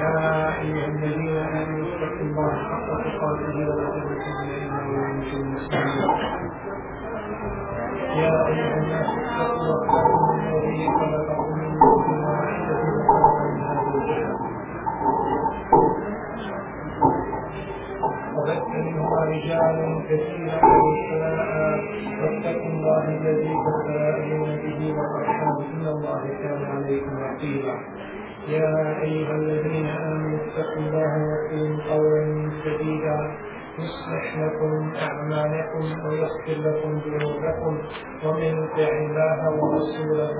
يا أيها الذين آمنوا اتقوا الله حق تقاته ولا تموتن إلا وأنتم مسلمون. يا أيها الناس اتقوا الله الذي خلقكم منهما رجالا كثيرا ونساء واتقوا الله الذي تساءلون به والأرحام. إن الله كان عليكم رقيبا. يا أيها الذين آمنوا اتقوا الله وقولوا قولا سديدا. يصلح لكم أعمالكم ويغفر لكم ذنوبكم. ومن يطع الله ورسوله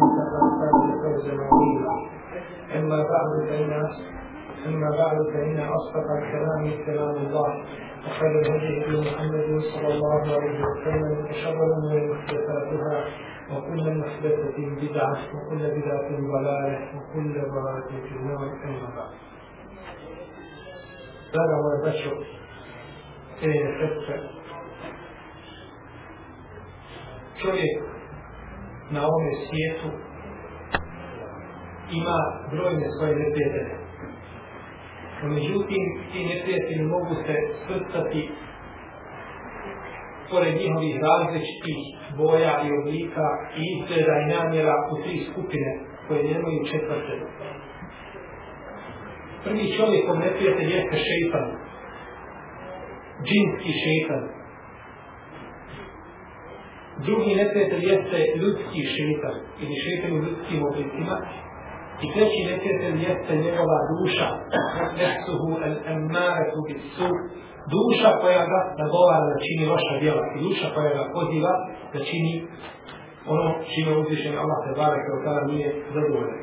فقد فاز فوزا أما بعد فإن أما بعد فإن أصدق الكلام كلام الله. وخير الهدي هدي محمد صلى الله عليه وسلم وشر الأمور محدثاتها وكل محدثة بدعة وكل بدعة ضلالة وكل ضلالة في النار أما بعد. هو البشر sestre, čovjek na ovome svijetu ima brojne svoje neprijatelje. No, međutim, ti neprijatelji mogu se svrstati pored njihovih različitih boja i oblika i izgleda i namjera u tri skupine koje nemaju četvrte. Prvi čovjekom neprijatelj jeste šeitan, džinski šeitan. Drugi neprijatelj jeste ljudski šeitan ili šeitan u ljudskim oblicima, I treći neprijatelj jeste njegova duša, nefsuhu al-emmaretu bisu, duša koja ga nagovara da čini loša djela. I duša koja ga poziva da čini ono čime uzvišen Allah te barek od tada nije zadovoljen.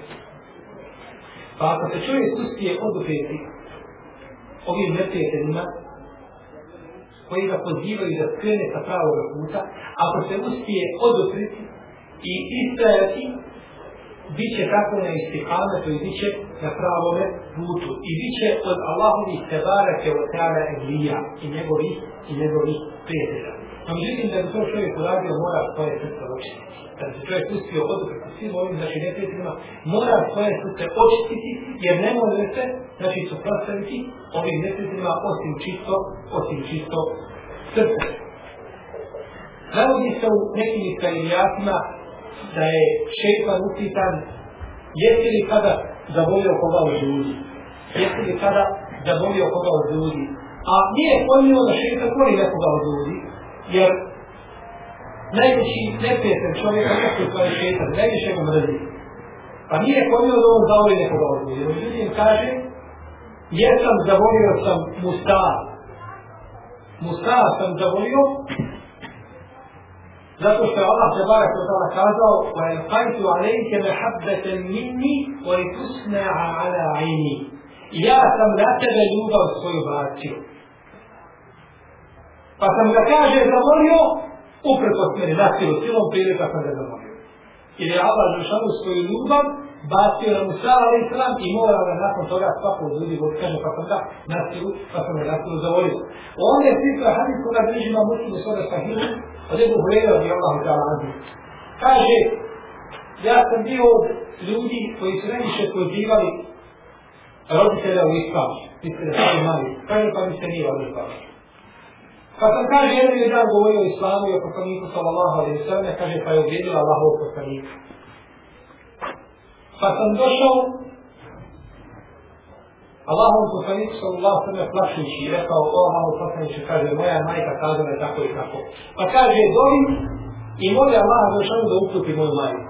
Pa ako se čovjek uspije odupeti ovim neprijateljima koji ga pozivaju da skrene sa pravog puta, ako se uspije odupriti i istrajati bit će tako na istikametu i bit će na pravome putu. I bit će od Allahovih tebareke od teala Eglija i njegovih, i njegovih prijatelja. No međutim, da bi to čovjek uradio, mora svoje srce očistiti. Da bi se čovjek uspio oduprati svim ovim, znači neprijateljima, mora svoje srce očistiti, jer ne može se, znači, suprostaviti ovim neprijateljima osim čisto, osim čisto srce. Navodi se u nekim iskalijatima da je šeitan upitan jesi li kada zavolio koga od ljudi? Jesi li kada zavolio koga od ljudi? A nije pojmio da šeitan voli nekoga od ljudi, jer najveći neprijatelj čovjeka neko je koji šeitan, najviše ga mrzi. Pa nije pojmio da on zavoli nekoga od ljudi. Međutim kaže, jesam zavolio sam Musa. Musa sam zavolio, Zato što je Allah od tada kazao وَيَلْقَيْتُ عَلَيْكَ مَحَبَّةً مِنِّي وَلِتُسْنَعَ عَلَى عَيْنِي Ja sam na tebe ljubav svoju bacio. Pa sam ga kaže zavolio upreko s meni nasilu, silom prilika sam ga zavolio. Jer je Allah zašanu svoju ljubav bacio na Musa ali sallam i mora ga nakon toga svako od ljudi god kaže pa sam da nasilu, pa sam ga nasilu zavolio. On je sifra hadis koga bližima u svoga sahiru, od Ebu Hureyre radi Allahu ta'ala anhu. Kaže, ja sam bio od ljudi koji su najviše pozivali roditelja u islam, misle da su mali, pa kaže pa mi se nije odrezali. Pa sam kaže, jedan je dan govorio o islamu i o poslaniku sallallahu alaihi sallam, kaže pa je uvjedila Allahov poslanika. Pa sam došao Allahom poslanik sallallahu sallam plašući i rekao, o Allahom poslaniče, kaže, moja majka kazala je tako i tako. Pa kaže, dovim i moli Allah došao da uputi moju majku.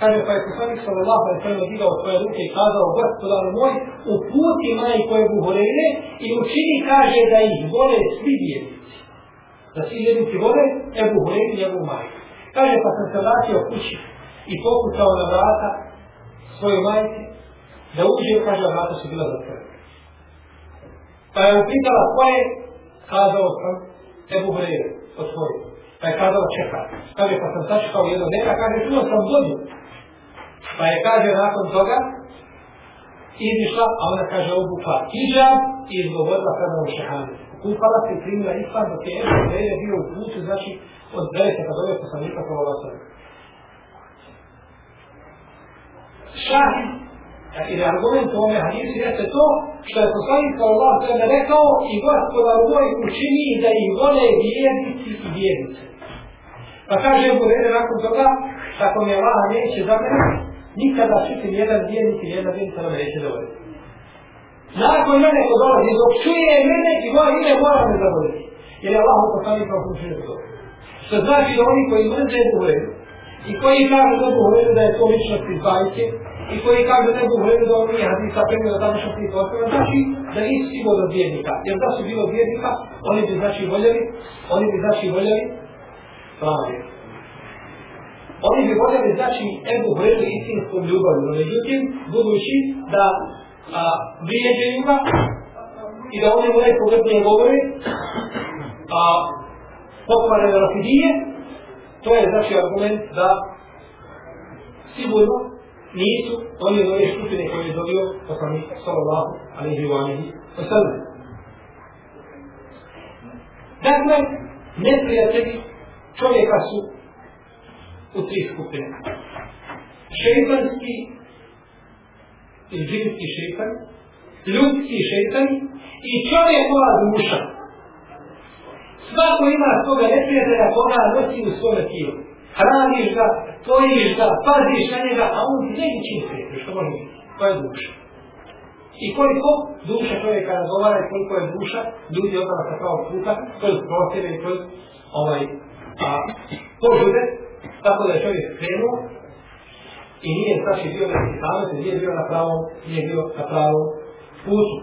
Kaže, pa je poslanik sallallahu sallam digao svoje ruke i kazao, gospodar moj, uputi majku je buhorene i učini, kaže, da ih vole svi vjernici. Da svi vjernici vole Ebu Hureyre i Ebu majku. Kaže, pa sam se vratio kući i pokucao na vrata svoje majke, da uđe, kaže, vrata su bila zatvorena. Pa je upitala ko je, kazao sam, Ebu Hureyre, otvorio. Pa je kazao, čekaj. Kaže, pa sam sačekao jedno neka, kaže, čuo sam vodu. Pa je, kaže, nakon toga, izišla, a ona kaže, obukla hijab i izgovorila kada u šehanu. Kupala se i primila islam, dok je Ebu Hureyre bio u putu, znači, od velike kad ove poslanika kao ova sada. Šahid e, ili argument u ome hadisu jeste to što je poslanik kao Allah sada rekao i gospodar moj učini da ih vole vjernici i vjernice. Pa kaže Ebu Rere nakon toga, tako mi Allah neće za mene, nikada čuti jedan vjernik i jedna vjernica nam neće dovoljiti. Nakon mene ko dolazi, dok čuje mene i moje ime mora me zavoliti. Jer je Allah poslanik kao učinio to. Što znači da oni koji mrze Ebu Rere, i koji kaže da Ebu Hureyre da je to ličnost iz bajke, i koji kaže da Ebu Hureyre da on nije hadisa premio da ličnost iz bajke, znači da nisu svi vjernika. Jer da su bilo vjernika, oni bi znači voljeli, oni bi znači voljeli pravi. Oni bi voljeli znači Ebu Hureyre istinskom ljubavlju, no međutim, budući da a, vrijeđe ima i da oni moraju poglednije govori, a pokvare rafidije, To je znači argument da sigurno nisu oni od ove skupine koje je dobio poslanik sallallahu alaihi wa alihi wa sallam. Dakle, neprijatelji čovjeka su u tri skupine. Šeitanski ili džinski šeitan, ljudski šeitan i čovjekova duša. Svako ima svoga neprijatelja koga nosi u svome tijelu. Hraniš ga, pojiš ga, paziš na njega, a on ti neće čini prijatelj, što može biti. To je duša. I koliko duša čovjeka razgovara i koliko je duša, ljudi odala sa pravog puta, kroz prosjeve i kroz ovaj, pa, a, požude, tako da je čovjek krenuo i nije znači bio na islamet, nije bio na pravom, nije bio na pravom putu.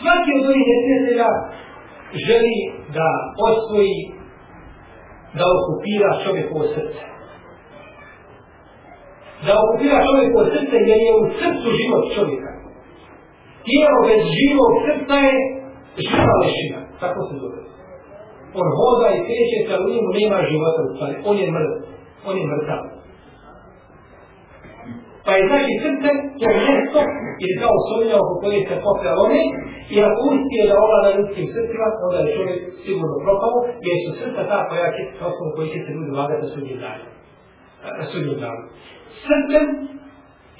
Svaki od ovih neprijatelja želi da osvoji, da okupira čovjekovo srce. Da okupira čovjekovo srce jer je u srcu život čovjeka. Tijelo bez živog srca je živa lešina. Tako se zove. On hoda i kreće se, ali u njemu nema života u stvari. On je mrtav. On je mrtav. Pa je znači srce jer mjesto ili kao solina oko koje se pokrije one i ako uspije da ovlada ljudskim srcima, onda je čovjek sigurno propao, jer su srca ta koja će, na osnovu koji će se ljudi vagati na sudnjem danu. Na sudnjem danu. Srcem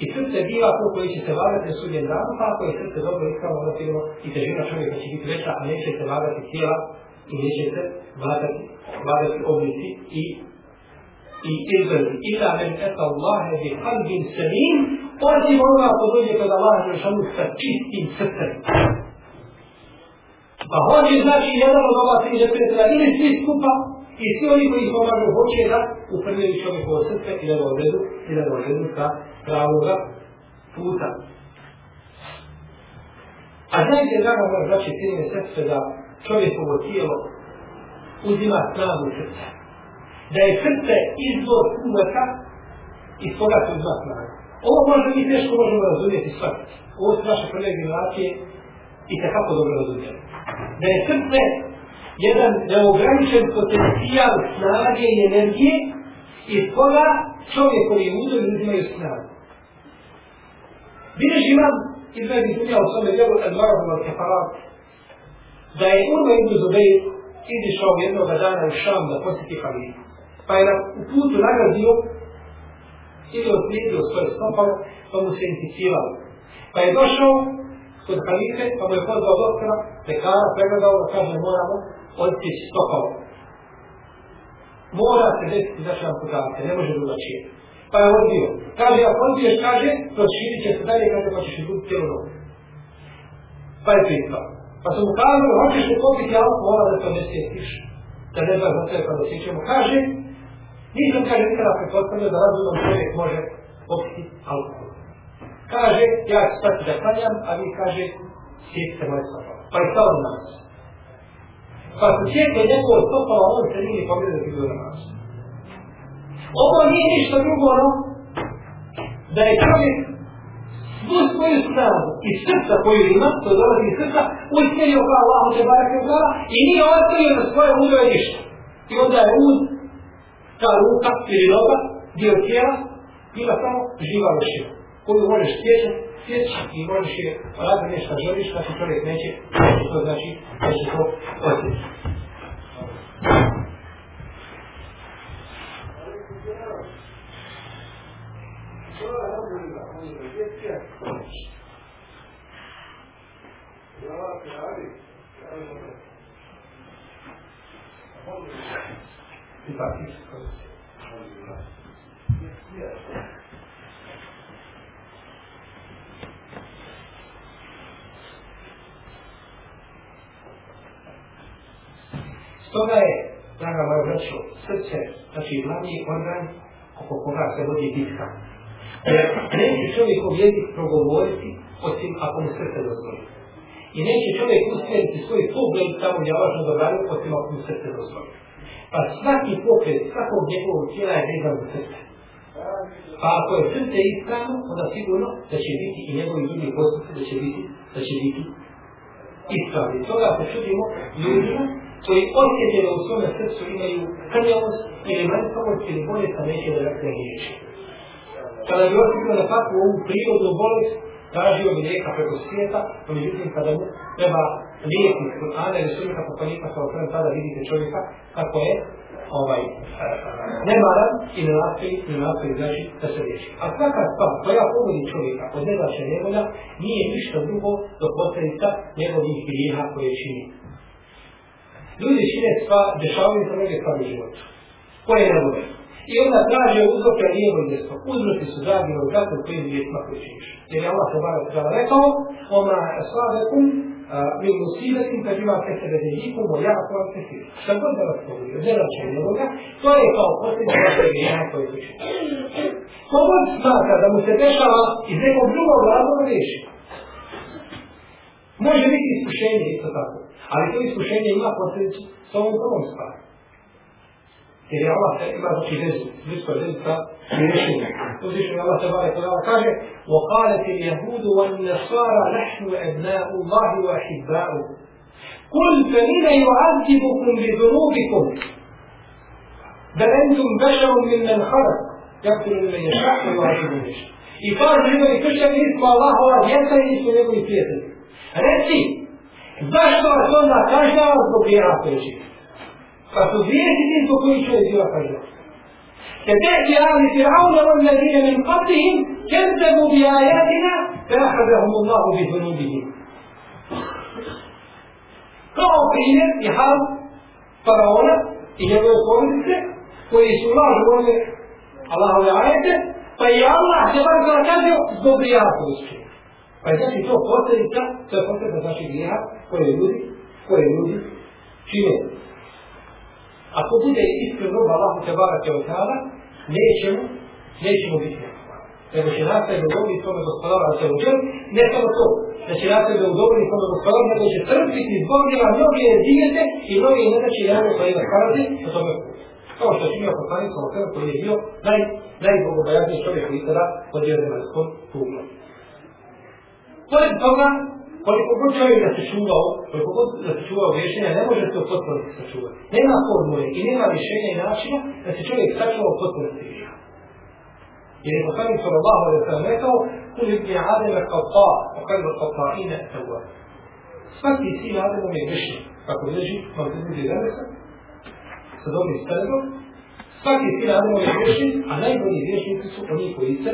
i srce biva to koji će se vagati na sudnjem danu, pa ako je srce dobro iskreno, onda sigurno i težina čovjeka će biti veća, a neće se vagati tijela i neće se vagati, vagati oblici i i izgledi ila men eta Allahe bi kalbin selim, osim onoga ko dođe kod Allaha Žešanu sa čistim srcem. Pa hoće znači jedan od ova tri neprijatelja ili svi skupa i svi oni koji pomažu hoće da uprljaju čovjekovo srce i da ga odredu i da ga odredu sa pravoga puta. A znajte, drago moja braće, cijene srce da čovjekovo tijelo uzima snagu srca da je srce izvor uveka iz toga se uzma snaga. Ovo možda mi teško možemo razumjeti shvatiti. Ovo su naše prve generacije i tekako dobro razumjeli. Da je srce jedan neograničen potencijal snage i energije iz toga čovjekovi udori uzimaju snagu. Vidiš imam izgledi dunja u svome djelu Edvarovom al Kefarat da je Urma ibn Zubeir izišao jednog dana u Šam da posjeti Halifu pa je na, u putu nagazio ili oslijedio svoje stopalo, pa mu se inficiralo. Pa je došao kod halife, pa mu je pozvao doktora, pekara, pregledao, da kaže moramo odtići stopalo. Mora se desiti znači amputacija, ne može drugačije. Pa je odbio. Kaže, ako odbiješ, kaže, proširit će se dalje, kaže, pa ćeš izgubiti cijelu nogu. Pa je pitao. Pa su mu kazali, hoćeš li popiti alkohola da to ne sjetiš? Da ne znaš za pa sve kada osjećamo. Kaže, Nisam kaže nikada pretpostavio da razumom čovjek može popiti alkohol. Kaže, ja ću stati da klanjam, a vi kaže, sjetite moje stopalo. Pa je stalo na nas. Pa se sjetio neko od stopala, on se nije pobjede da bilo na nas. Ovo nije ništa drugo, no, da je čovjek svu svoju snagu i srca koju ima, to dolazi iz srca, usmjerio kao Allah te barak je i nije ostavio na svoje udoje ništa. I onda je uz ta ruka ili dio tijela, bila samo živa vešina, koju možeš stječati i možeš je raditi nešto to osjeti. Stoga je, draga moja braćo, srce, znači glavni organ oko koga se vodi bitka. Jer neće čovjek jezik progovoriti osim ako mu srce dozvoli. I neće čovjek usmjeriti svoj pogled tamo gdje je važno događa osim ako mu srce dozvoli. Pa svaki pokret svakog njegovog tijela je vezan za srce. Pa ako je srce ispravno, onda sigurno da će biti i njegovi drugi postupci da će biti, da će biti ispravni. Toga se čudimo ljudima koji osjete da u svome srcu imaju krljavost ili mrtvost ili bolest, a neće da dakle riječi. Kada bi osjetio na takvu ovu prirodnu bolest, tražio bi lijeka preko svijeta, no međutim kada mu treba lijeki Kur'ana ili sunnita poslanika sa osvrem, tada vidite čovjeka kako je ovaj, eh, nemaran i ne nastoji, ne nastoji znači da se riješi. A svaka stvar koja pogodi čovjeka od nedaše nevolja nije ništa drugo do posljedica njegovih grijeha koje čini. Ljudi čine sva, dešavaju se mnoge stvari u životu. Koje je nevolja? I onda traže uzroke lijevo i desno. Uzroci su dragi od kako u kojim vijestima koji činiš. Jer je Allah se barak tada rekao, oma svavekum min musibetim kad ima kese vedejikum o jako vam se siri. Šta god da vas pogodi, od zelače ovoga, to je kao posljedno vaše grijeha koje će činiš. Kogod smatra da mu se dešava iz nekog drugog razloga riješi. Može biti iskušenje isto tako. Ali to iskušenje ima posljedicu s ovom prvom stvarom. Jer je Allah ima znači vezu, je vezu sa rješenjem. Uzvišen je Allah kada Allah kaže وَقَالَتِ الْيَهُودُ وَالنَّصَارَ نَحْنُ أَبْنَاءُ اللَّهِ وَحِبَّاؤُهُ قُلْ فَلِمَ يُعَذِّبُكُمْ بِذُنُوبِكُمْ بل أنتم بشر ممن خلق يقتل من يشاء ويعذب من يشاء I kaže njegovi kršćani, mi smo Allahova djeca i nisu njegovi prijatelji. Reci, zašto vas onda kažnjava zbog koje čini? Pa su ti zbog koji čovjek biva kažnjava. كتأتي آل فرعون والذين من قبلهم كذبوا بآياتنا فأخذهم الله بذنوبهم. Kao primjer je hal faraona i njegove porodice koji su lažu ovdje Allahove ajete, pa je Allah se bar kada kaže zbog prijateljstva. Pa je znači to posljedica, to je posljedica znači grijeha koje ljudi, koje ljudi čine. Ako bude iskren roba Allahu te barake od tada, nećemo, nećemo biti. Nego će nastaviti da udobi svome gospodara se uđer, ne samo to, da će nastaviti da udobi svome gospodara, nego će trpiti zbog njega mnoge dijete i mnoge nedače javne koje ima karazi na tome putu. Kao što činio poslanik sa osvijem koji je bio naj, najbogobojazniji čovjek koji sada pod jednom zemaljskom kugom. Pored toga, Па god човек да се чувал, како god да се чувал решение, не може да се да се чува. Нема формули, и нема решение и начина да се човек сачува потпорно се греха. Jer je poslanik sallallahu alejhi ve sellem rekao: "Kul ibn Adem al-qata, wa qad al-qata'ina tawwa." Svaki sin Adem je grešnik, kako leži na ljudi Deresa, sa dobrim stredom. Svaki sin Adem je grešnik, a najbolji grešnici su oni koji se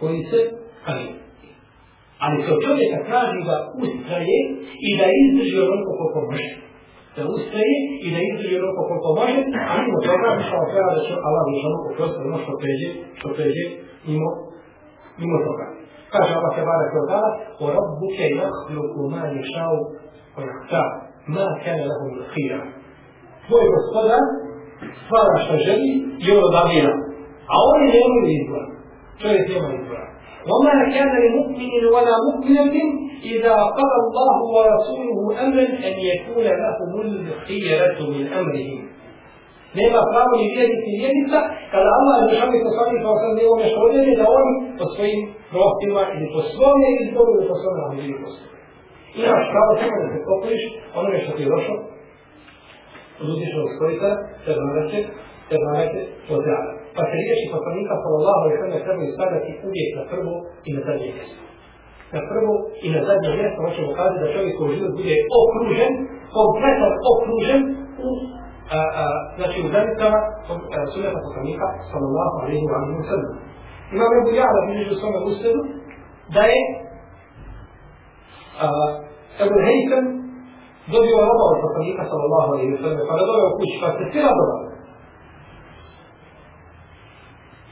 koji se kaniju. Ali se od čovjeka traži da ustraje i da izdrži onoliko koliko može. Da ustraje i da izdrži onoliko koliko može, a mimo toga mišla treba da će Allah više onoliko poprosti ono što pređe, što pređe mimo, mimo toga. Kaže Allah se vada kao dala, o rabbuke jahluku ma ješau o jahta, ma kene lahum lhira. Tvoj gospodar stvara što želi i ono da vira. A oni nemaju izbora. Čovjek nema izbora. وما كان لمؤمن ولا مؤمنة إذا قضى الله ورسوله أمرا أن يكون لهم الخيرة من أمرهم nema pravo ni vjernik ni vjernica, kada Allah je došao i poslani kao sam nije ono što odjeli, da oni po svojim prohtima ili po svome izboru ili po svome namiri postoje. Imaš pravo samo da se pokojiš onome što ti je došlo, od uzvišnog stvoritelja, te znamete, te znamete od rada. Pa se riješi poslanika sallallahu alaihi sallam trebaju stavljati uvijek na prvo i na zadnje mjesto. Na prvo i na zadnje mjesto hoćemo kazati da čovjek koji život bude okružen, kompletan okružen u a, a, znači u granicama sunnata poslanika sallallahu alaihi wa sallam. Imam Ebu Jala bilježi u svome usredu da je Ebu Hejtem dobio roba od poslanika sallallahu alaihi wa sallam, pa ga doveo kući, pa se svi radovali.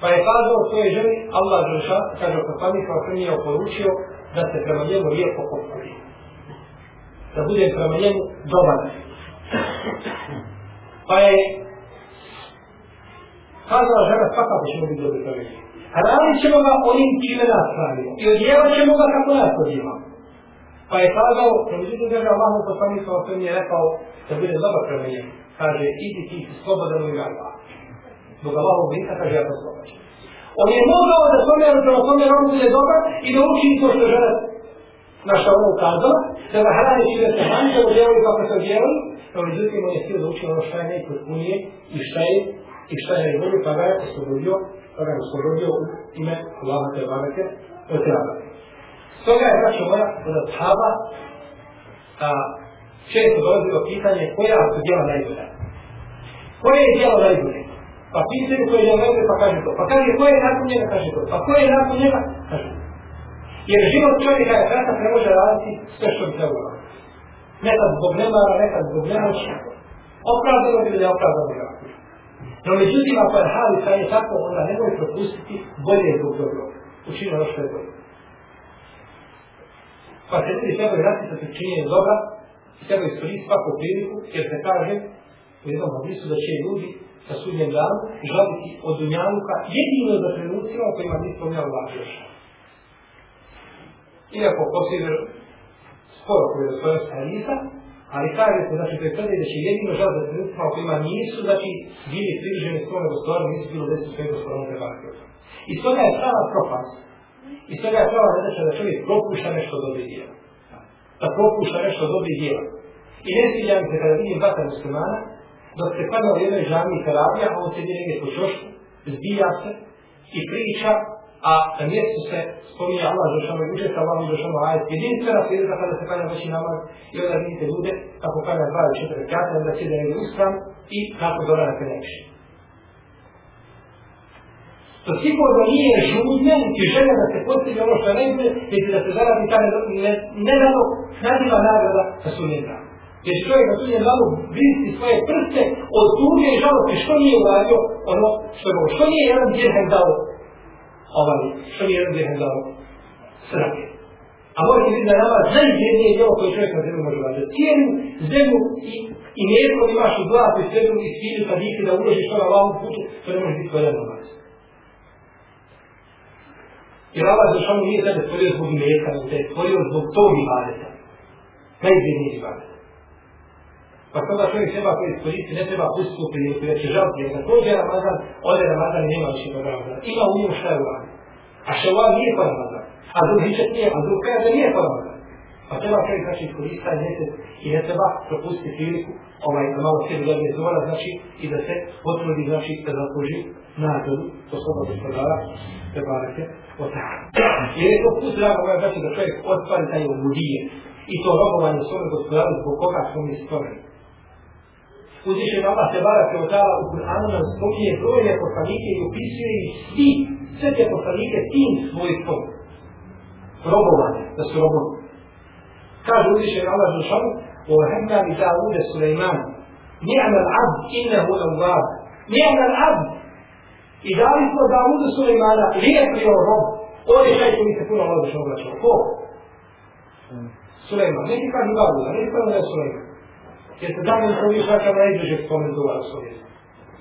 Pa je kazao svoje ženi, Allah Žeša, kaže poslanik, kao sam je oporučio da se prema njemu lijepo pokupi. Da bude prema njemu dobar. Pa je kazala žena, svakako ćemo biti dobri prema njemu. Radit ćemo ga onim čime nas radimo. I odjevat ćemo ga kako nas odjevamo. Pa je kazao, da međutim kaže Allah poslanik kao osvijem je rekao da bude dobar prema njemu. Kaže, idi ti si slobodan u ime Allah. Zbog Allahovog oblika kaže, ja to slobodan. On je mogao da svome prema svome on bude dobar i da uči to što žele na što ono ukazala, da ga hrani čime se hrani, da odjevali kako se odjevali, no međutim on je htio da uči ono šta je najpotpunije i šta je i šta je najbolje, pa ga je oslobodio, pa ga je oslobodio u ime Allaha te barake od tjaba. Stoga je braćo moja od ashaba a, često dolazilo pitanje koja su djela najbolja. Koje je djelo najbolje? Pa pitaju koje je rekli, pa kaže to. Pa kaže koje je nakon njega kaže to. Pa koje je nakon njega kaže to. Jer život čovjeka je kratak ne može raditi sve što bi trebalo. Nekad zbog nemara, nekad zbog nemoći. Opravdano bi ili neopravdano ga. No međutim, ako je halisa je tako, onda nemoj propustiti bolje zbog dobro. Učinu ono što je bolje pa se ljudi trebaju raspisati činjenje dobra i trebaju iskoristiti svaku priliku, jer se kaže u jednom hadisu da će ljudi sa sudnjem danu žaliti od dunjaluka jedino za trenucima u kojima nije spomnjao Allah još. Iako posljedno sporo koji je svojom hadisa, ali kaže se, znači, to je tvrde da će jedino žal za trenucima u kojima nisu, znači, bili približeni svome gospodaru, nisu bilo desu svojim gospodarom te bakio. I toga je prava propast, I toga je prava zadaća da čovjek propušta nešto dobri djela. Da propušta nešto dobri djela. I ne sviđa mi se kada vidim vata muslimana, dok se kada u jednoj žami i karabija, a on sedi negdje po čošku, zbija se i priča, a na mjestu se spominje Allah zašamo i uđe Allah Allahom zašamo ajet. Jedinstvena svijedka kada se kada veći namaz i onda vidite ljude kako kada dva ili četiri kata, onda sjede negdje uskram i kako dora na penekši. To sigurno nije žudnje, niti želja da se postigne ono što je najbolje, niti da se zaradi ta nedano naziva nagrada sa sunjem danu. Jer što je na sunjem danu vristi svoje prste od tuge i žalosti što nije uradio ono što je mogo. Što nije jedan dirhem dao ovaj, što nije jedan dirhem dao srake. A možete vidjeti da je nama najvjednije djelo koje čovjek na zemlju može urađati. Cijenu zemlju i, i mjesto imaš u zlatu i sredu i sviđu sa dike da uložiš to na lavu putu, to ne može biti tvoj jedan namaz. Jer Allah za šanu nije tebe stvorio zbog mjesta, nego te je stvorio zbog tog ibadeta. Najzirniji ibadeta. Pa kada čovjek treba koji iskoristiti, ne treba pustiti u priliku, jer će žaliti, jer također Ramazan, ode Ramazan i nema više toga Ramazana. Ima u njemu šta je uradio. A ševal nije pa Ramazan. A drugi hičet nije, a drugi kaže nije pa Ramazan. Pa treba čovjek znači iskoristiti taj mjesec i ne treba propustiti priliku, ovaj, da malo sebi dobije zora, znači, i da se potrudi, znači, da zasluži nagradu, to svoga gospodara, te barake, o ta'ala. Jer je to put, draga moja braća, da čovjek ostvari taj obudije i to robovanje svome gospodaru zbog koga smo mi stvoreni Uzvišen Allah te barake o ta'ala u Kur'anu nam spominje brojne poslanike i upisuje ih svi, sve te poslanike tim svojstvom. Robovanje, da su robovi. Kaže uzvišen Allah za šalu, وَهَمَّا بِدَاوُدَ سُلَيْمَانِ نِعْمَ الْعَبْدِ إِنَّهُ أَوَّابِ نِعْمَ الْعَبْدِ I dali smo Davudu Sulejmana lijepio rob. On je taj koji se puno Allah zašto obraćao. Ko? Sulejman. Neki kažu Davuda, neki kažu da je Sulejman. Jer se je koji šaka najbliže spomen do vas ovdje.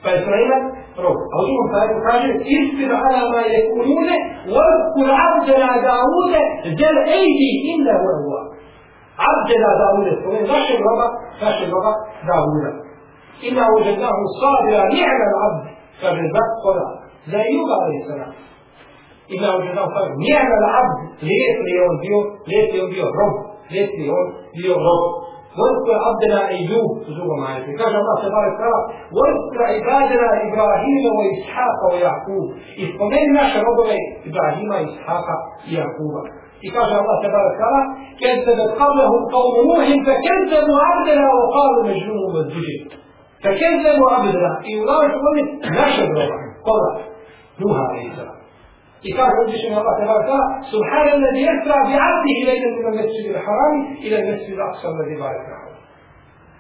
Pa je Sulejman rob. A u drugom sajtu kaže, istir ala ma je kunune, wadkur abdena Daude, zel ejdi inna Allah. Abdena Daude, je našeg roba, našeg roba Dauda. Inna uđednahu sabira ni'mal abd, kaže zak koda, za Iuba alaih sallam. Inna uđednahu sabira ni'mal abd, lijep li on bio, lijep li on bio rob, lijep li on bio rob. واذكر عبدنا أيوب. تزور في كان الله تبارك وتعالى واذكر عبادنا إبراهيم وإسحاق ويعقوب. اسمين naše robove إبراهيم Ishaka i في I الله تبارك وتعالى كذبت قبلهم قوم نوح فكذبوا عبدنا وقالوا مجنون وزجر فكذبوا عبدنا. i u našoj naše groba, koga? Nuha عليه السلام. يفهم بشأن الله تبارك وتعالى سبحان الذي يسرى بعبده ليلا من المسجد الحرام إلى المسجد الأقصى الذي باركنا حوله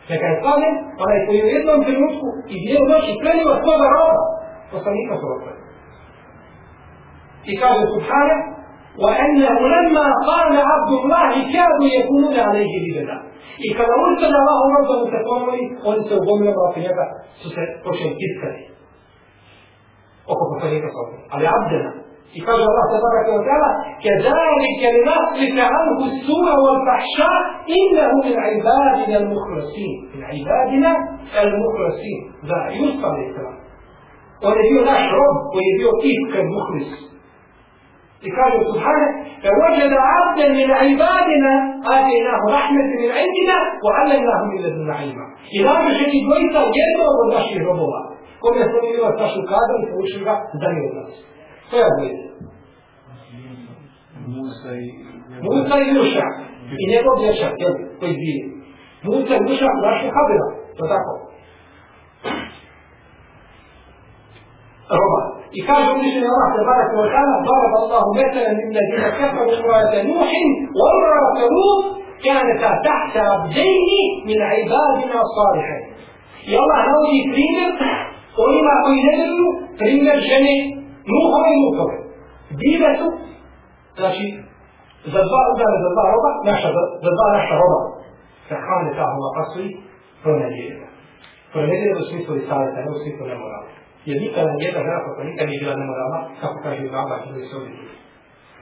لكن قادم onaj koji je jednom trenutku i dvije noći prenio svoga roba, poslanika svoga I kaže Subhana, وأنه لما قام عبد الله كادوا يكونون عليه لبدا I kada ustane Allah ono da mu se pomoli, oni se ugomljamo oko njega, su se počeli tiskati. Oko poslanika svoga. Ali Abdena, I kaže Allah se baraka wa ta'ala, كذلك لنصرف عنه السوء والفحشاء إنه من عبادنا المخلصين. من عبادنا المخلصين. Da Yusuf alaih sallam. On je bio naš rob koji je bio iskren muhlis. I kaže Subhane, فوجد عبدا من عبادنا آتيناه رحمة من عندنا وعلمناه من لدنا علما. I nađe že ti dvojica jednog od naših robova. Kome smo mi imali našu kadru i poučili ga za mi dvojica. Musa i... Musa i Juša. I njegov dječak, jel, koji bije. Musa i Juša našu habila. To tako. Roba. I kaže uzvišeni Allah te barak wa ta'ala, barab Allahu metala min ladina kafaru imrata Nuhin, wa imrata Lut, kaneta tahta abdejni min ibadina salihaj. I Allah navodi primjer onima koji ne vjeruju, primjer žene Nuhove i Lutove. Bile su, znači, za dva udane, za dva roba, naša, za za dva naša roba. Sahane tahuma pasui, pronedjeljena. Pronedjeljena u smislu i savjeta, ne u smislu nemorala. Jer nikada jedna žena koja nikad nije bila nemorala, kako kaže u baba, ili se ovdje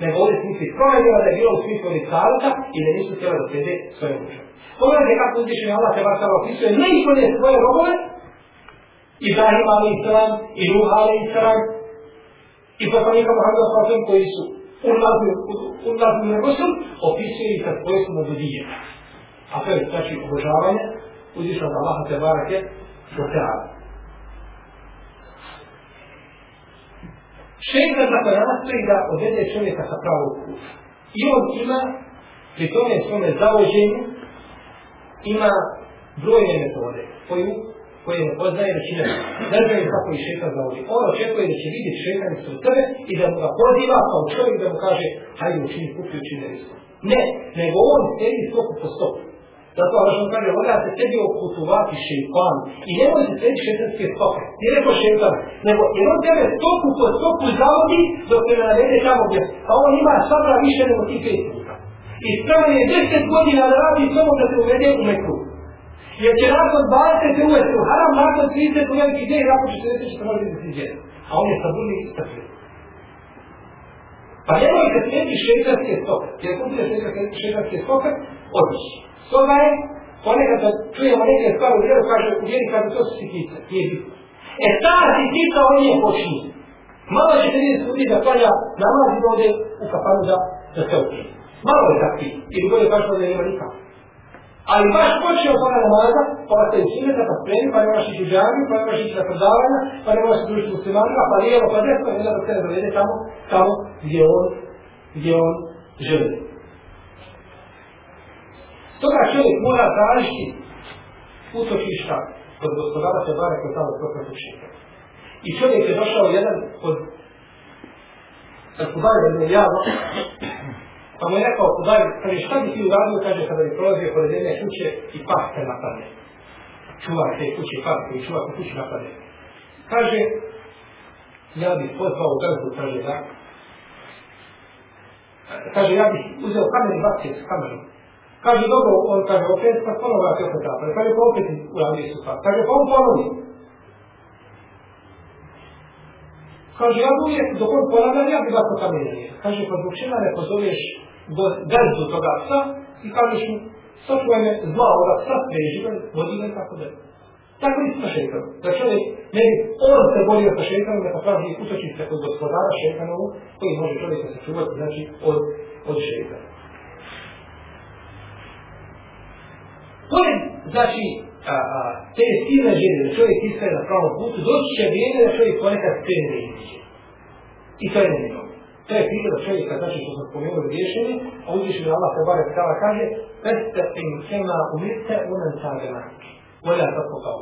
Nego ovdje smisli pronedjeljena da je bila u smislu ni savjeta i da nisu htjela da sede svoje muže. Pogledajte kako uzvišenje Allah te vas sada opisuje najbolje svoje robove, Ibrahim ali islam, i Nuh ali i poslanika Muhammeda sallam koji su ulazili na Rusul, opisuje ih sa svojstvom obudije. A to je znači obožavanje uzvišnog Allaha te barake do teada. Šeitan dakle nastoji da odvede čovjeka sa pravog puta. I on ima, pri tome svome zavođenju, ima brojne metode koju, koje ne poznaje većina. Ne znaju kako ih šetan zavodi. On očekuje da će vidjeti šetan ispred sebe i da mu ga poziva kao čovjek da mu kaže hajde učini kupi učini risko. Ne, nego on sedi stopu po stopu. Zato Allah što kaže, voda se tebi okutovati šeitan i nemoj se tebi šeitanske stope. Ti neko šeitan, nego jer on tebe stopu po stopu zavodi dok te navede tamo gdje. A on ima sabra više nego ti pet puta. I stavio je deset godina da radi samo da se uvede u meku. Jer će nakon 20 uvesti u haram, nakon 30 u veliki gdje i nakon 40 što može možda biti gdje. A on je stabilni i stabilni. Pa nemoj se slijeti šeitanske stoke. Jer ako bude šeitanske stope, odlično. Stoga je, ponekad da čujemo neke stvari u vjeru, kaže u vjeri kada to su sitnice, nije bitno. E ta sitnica on je počinje. Malo ćete vidjeti ljudi da klanja namaz i ode u kafanu da, da se opije. Malo je takvi, ili bolje kaže da nema nikako. Ali baš počeo pa od namaza, pa vas se učinete, pa spremi, pa nemaš ići u džami, pa nemaš ići na predavanja, pa nemaš se družiti muslimanima, pa lijevo, pa desno, i onda da se ne dovede tamo, tamo gdje on, gdje on želi. Stoga čovjek mora tražiti utočišta kod gospodara se bare kod tamo kod utočišta. I čovjek je došao jedan od Kubaj da je javno, pa mu je rekao Kubaj, kaže šta bi ti uradio, kaže kada bi prolazio pored jedne kuće i pas te napadne. Čuvar te kuće, pas koji čuvar te kuće napadne. Kaže, ja bih pozvao gazdu, kaže da, kaže ja bih uzeo kamer i bacio s kamerom Kaže, dobro, on kaže, opet, pa ponovno vrati opet napadne. Kaže, pa opet uradio su pas. Kaže, pa on ponovi. Kaže, ja uvijek, dok on ponavljam, ja bi vas kamenje. Kaže, pa zbog čega ne pozoveš gazdu toga psa i kažeš mu, sačuvaj me zla ovoga psa, preži ga, vodi me tako da. Tako i sa šeitanom. Da čovjek ne bi on se borio sa šeitanom, da traži utoči se kod gospodara šeitanovu, koji može čovjeka sačuvati, znači, od, od šeitana. Pored, znači, a, a, te silne žene, da čovjek iskaje na pravom putu, doći će vrijeme da čovjek ponekad krene da iziđe. I to je nemino. To je priroda čovjeka, znači što smo spomenuli rješenje, a uzvišen Allah se bare skala kaže, Peste in kema umirte unan sagana. Volja tako kao.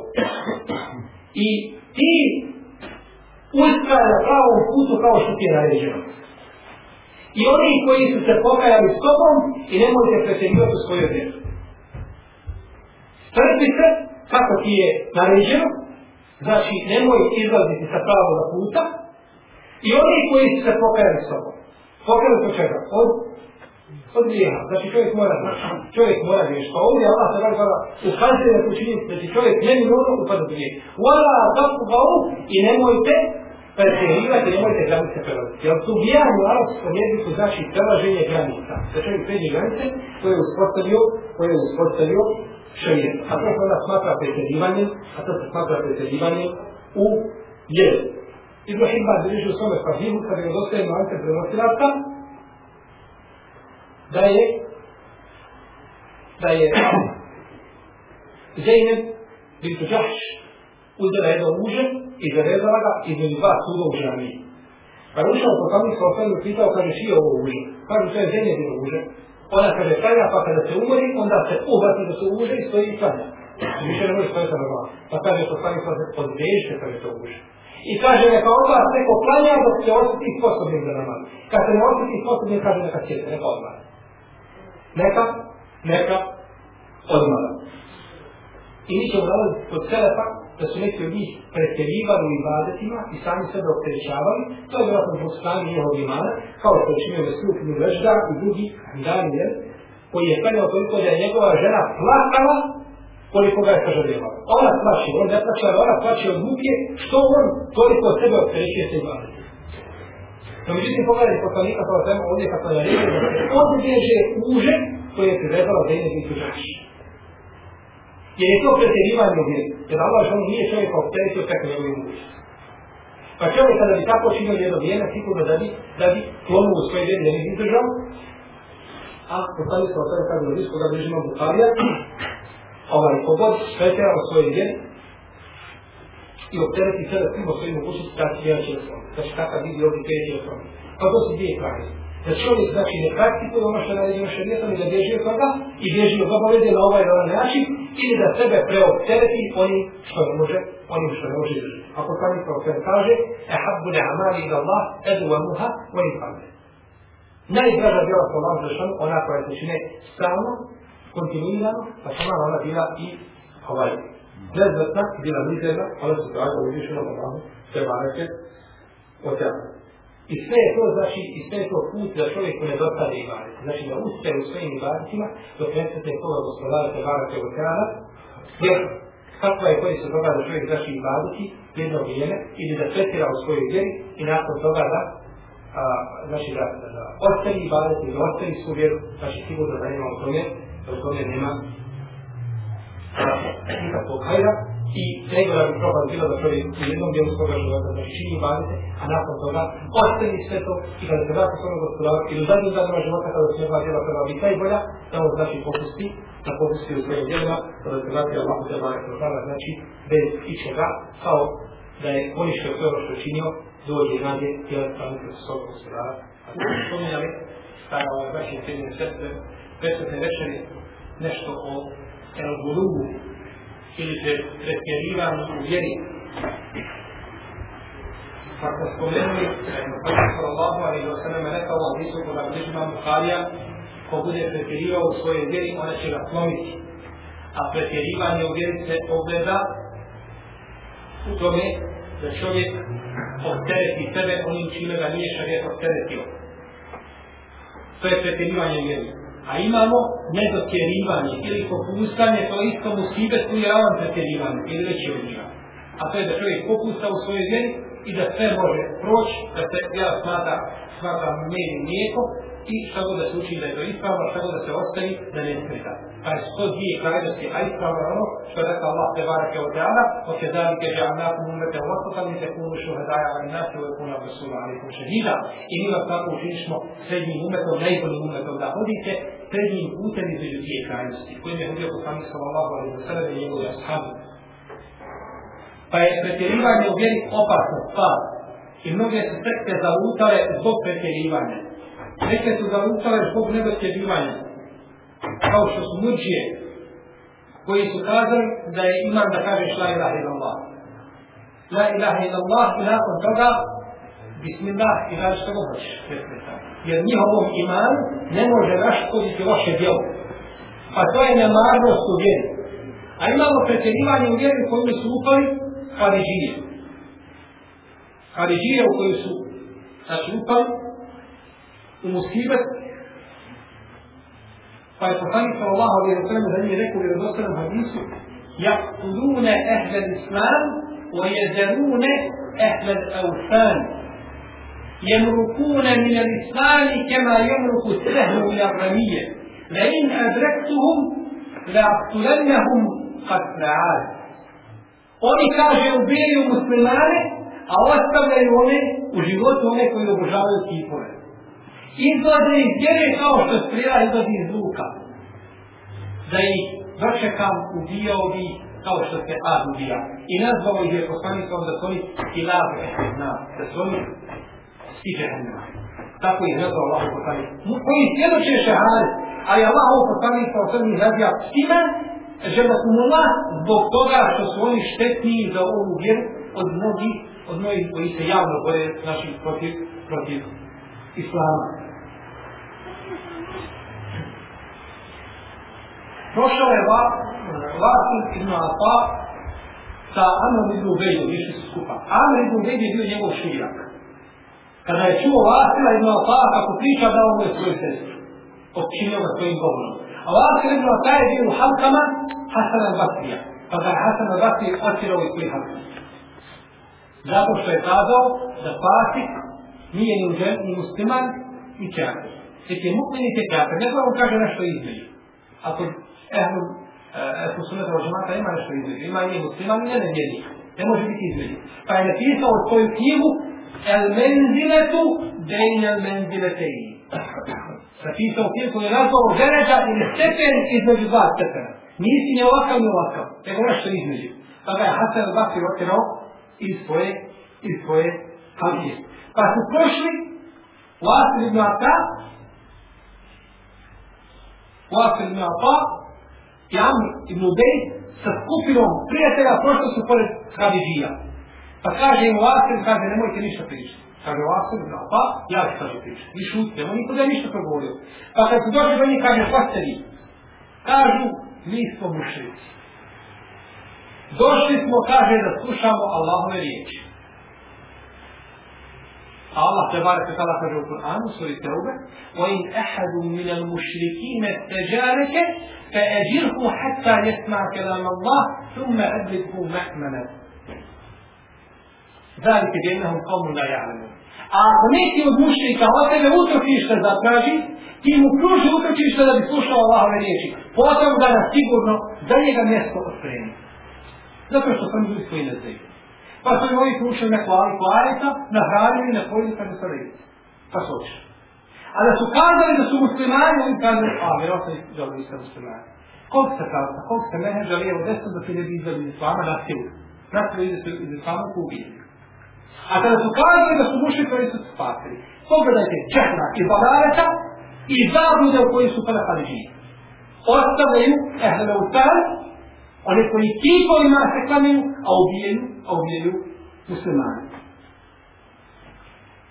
I ti ustraje na pravom putu kao što ti je naređeno. I oni koji su se pokajali s tobom i nemojte pretjerivati u svojoj vjeru. Trpi se kako ti je naređeno, znači nemoj izlaziti sa pravog puta, i oni koji su se pokajali s tobom. Pokajali su čega? Od, od grijeha. Znači čovjek mora znači, čovjek mora griješ. Pa ovdje Allah se kaže kada ukazuje na počinjenje, znači čovjek ne mi ono upada u grijeh. Vala, tako ga i nemojte pretjerivati, nemojte granice prelaziti. Jer tu bijani u arabskom jeziku znači prelaženje granica. Znači, da čovjek pređe granice koje je uspostavio, koje je uspostavio šarijet. A to se onda smatra pretjerivanjem, a to se smatra pretjerivanjem u vjeru. Ibn Hibban drži u svome sahihu, kada je dostaje mance prenosilaca, da je da je Zeynep bintu Đahš uzela jedno muže i zarezala ga između dva suda u žaniji. Pa je ušao po tamo sa osam i pitao, kaže, šije ovo muže? Kaže, to je Zeynep bintu muže. Ona kaže, klanja, pa kada se umori, onda se uhvati da se uže i stoji i klanja. Znači, više ne može stojiti na normalno. Pa kaže, to stani sa se podvežite, kada se uže. I kaže, neka od vas neko klanja dok se osjeti sposobnim za namaz. Kad se ne osjeti sposobnim, kaže, neka sjeti, neka odmara. Neka, neka odmara. I mi ćemo nalaziti kod selefa da su neki od njih pretjerivali u ibadetima i sami sebe opterećavali, to je vjerojatno zbog stanje njihovog imana, kao što je činio Vesuh ibn Vežda i drugi Daniel, koji je klanjao toliko da je njegova žena plakala koliko ga je sažaljevala. Ona plaće, on ne plaće, ali ona plaće od muke, što on toliko od sebe opterećuje se ibadetima. No, međutim, pogledajte poslanika sa ovim ovdje kako je rekao da se odbježe uže koje je privezala za jednog biti žaši. Jer je to pretjerivanje u vjeru. Jer Allah što nije čovjek opteretio kako njegovi muži. Pa čovjek kada bi tako činio jedno vrijeme, sigurno da bi, da bi klonuo u svoje vjeri, da bi izdržao. A poslanik sa sada kada u risku da bi žima Bukarija, ovaj pogod pretjera u svoje vjeri, i optereti sebe svima svojim mogućnosti, da će vjerati će svom. Da će takav vidi ovdje peći o svom. Pa to su dvije kranje. Da čovjek znači ne praktikuje ono što radi naredimo šarijetom i da bježi od toga i bježi od obaveze na ovaj ili način ili da sebe preoptereti onim što ne može, onim što ne može držati. Ako sami kao sve kaže, e habbu ne amali ila Allah, edu wa muha, onim kamne. Najdraža djela po Allah zašan, ona koja se čine stalno, kontinuirano, pa sama ona bila i ovaj lezzetna, bila mizerna, ona se draga uvišeno na Allahu, sve bareke, od tebe. I sve je to, znači, i sve je to put da čovjeku ne dostane ibadet. Znači, da uspe u svojim ibadetima, dok ne se toga gospodara te vara te okrana, jer kakva je koji se toga da čovjek znači ibadeti jedno vrijeme, ili da pretira u svojoj vjeri i nakon toga da a, znači da, da, da ostavi ibadeti, da ostavi svoju vjeru, znači sigurno da nema u tome, da u tome nema nikakvog hajda i najgora bi propad bilo da čovjek u jednom dijelu svoga života da čini bavite, a nakon toga ostavi sve to i kada se vrati svojom gospodaru ili u zadnjim danima života kada se njegova djela treba biti najbolja, da on znači popusti, da popusti u svojim djelima, kada se vrati Allah u teba nekog dana, znači bez ičega, kao da je poništio sve ono što je činio, dođe i nađe djela strane kroz svog gospodara. A to smo spominjali, kada ovaj vaše cijeljene sestre, presvetne večeri, nešto o el gulubu ili se pretjerivamo u vjeri. Pa smo spomenuli da je Muhammed sallallahu alaihi wa sallam rekao u hadisu kod Abdižima Bukharija ko bude pretjerivao u svojoj vjeri, ona će ga slomiti. A pretjerivanje u vjeri se ogleda u tome da čovjek optereti sebe onim čime ga nije šarijet opteretio. To je pretjerivanje u vjeri a imamo nedotjerivanje ili popustanje, to je isto musibet koji je ravan pretjerivanje ili veći od njega. A to je da čovjek popusta u svojoj vjeri i da sve može proći, da se ja smata, smata med i mlijeko i šta god da se uči da je to ispravno, šta god da se ostavi, da ne smeta. Pa je sto dvije krajnosti, a ispravno je ono što je rekao Allah te barake od jana, o će dali keže anakum umete u vasota, mi te kunu šuhedaja ali nas je uvijek ekuna rasula ali kun šehida. I mi vas tako učinišmo srednjim umetom, najboljim umetom da hodite, srednjim putem između dvije krajnosti, kojim je hodio poslanik sallallahu alaihi wa sallam i njegovi ashabi. Pa je pretjerivanje u vjeri opasno stvar. I mnoge su sekte zalutale zbog pretjerivanja. Neke su zalutale zbog nedotjerivanja. Kao što su muđije, koji su kazali da je imam da kažeš la ilaha ila Allah. La ilaha ila Allah i nakon toga Bismillah i radi što hoćeš. Jer njihovom imanu ne može raškoditi loše djelo. Pa to je nemarnost u vjeri. A imamo pretjerivanje u vjeri koju su upali pa ne živjeti. خارجية وكويسو أشوفا ومصيبة فيتصنف صلى الله عليه وسلم الذي إلى مصر حديثه يقتلون أهل الإسلام ويزنون أهل الأوثان يمرقون من الإسلام كما يمرق السهل من الرمية لئن أدركتهم لأقتلنهم قتل عاد Oni kažu, ubijaju muslimane a ostavljaju one u životu one koji obožavaju kipove. Izlaze iz vjere kao što strela izlazi iz luka. Da ih dočekam ubijao bi kao što se Ad ubija. I nazvao ih je poslanikom da su oni ilabe ehna, da su oni stiže hennema. Tako ih nazvao Allah poslanik. Koji svjedoče šehade, ali Allah poslanik sa osrmi razija stimen želekumullah zbog toga što su oni štetni za ovu vjeru od mnogih, od mnogih koji se javno bore naših protiv, protiv islama. Prošao je Vasil ibn Alfa sa Amr ibn Ubejdom, više su skupa. Amr ibn Ubejd je bio njegov širak. Kada je čuo Vasila ibn Alfa kako priča, dao mu je svoju sestru. Odčinio ga svojim govorom. A Vasil ibn Alfa je bio u Halkama, Hasan al-Basrija. Pa da je Hasan al-Basrija otirao i koji Hasan. Zato što je kazao da Fasik nije ni uđen, ni musliman, ni čakir. Tek je mukmin i tek čakir. Neko vam kaže nešto između. Ako ehlu, eh, ehlu sunnata od žemata ima nešto između. Ima i musliman i ne nevjeri. Ne može biti između. Pa je napisao svoju knjigu El menziletu dejn el menzileteji. Napisao knjigu koju je nazvao deređa ili stepen između dva stepena. Nisi ni ovakav ni ovakav, nego nešto između. Pa ga je Hasan al-Basri otirao iz svoje, iz svoje halije. Pa su prošli u Asir ibn Ata, u Asir ibn Ata, i Amr ibn Ubej, sa skupinom prijatelja prošli su pored Hadidija. Pa kaže im u Asir, kaže, nemojte ništa pričati. Kaže u Asir ibn Ata, ja ću kaže pričati. Vi šutite, on niko da je ništa progovorio. Pa kad su došli do njih, kaže, pa ste vi? Kažu, mi smo mušrici. Došli smo, kaže, da slušamo Allahove riječi. Allah te barek tada kaže u Kur'anu, suri Teube, وَإِنْ أَحَدٌ مِنَ الْمُشْرِكِينَ اسْتَجَارَكَ فَأَجِرْهُ حَتَّى يَسْمَعْ كَلَامَ اللَّهِ ثُمَّ أَدْلِكْهُ مَحْمَنًا ذَلِكَ بِأَنَّهُمْ قَوْمٌ لَا يَعْلَمُونَ A ako neki od mušrika od tebe utočište zatraži, ti mu pruži utočište da bi slušao Allahove riječi. Potom da nas sigurno za njega mjesto ospremi. Zato što sam ljudi koji ne znaju. Pa su i ovi kušali na aliku ajeta, nahranili na pojeli, pa ne sada. Pa su oči. A da su kazali da su muslimani, oni kazali, a, vjerojatno i želi da muslimani. Koliko se kazali, koliko se mene želi, evo desno da ti ne bi izveli iz islama na silu. Na silu ide se iz islama ko ubije. A kada su kazali da su muši koji su spasili. Pogledajte, čehna i balareta i zabude u koji su pada haliđini. Ostavljaju ehle u one koji kipovima se klanjaju, a ubijaju, a ubijaju muslimani.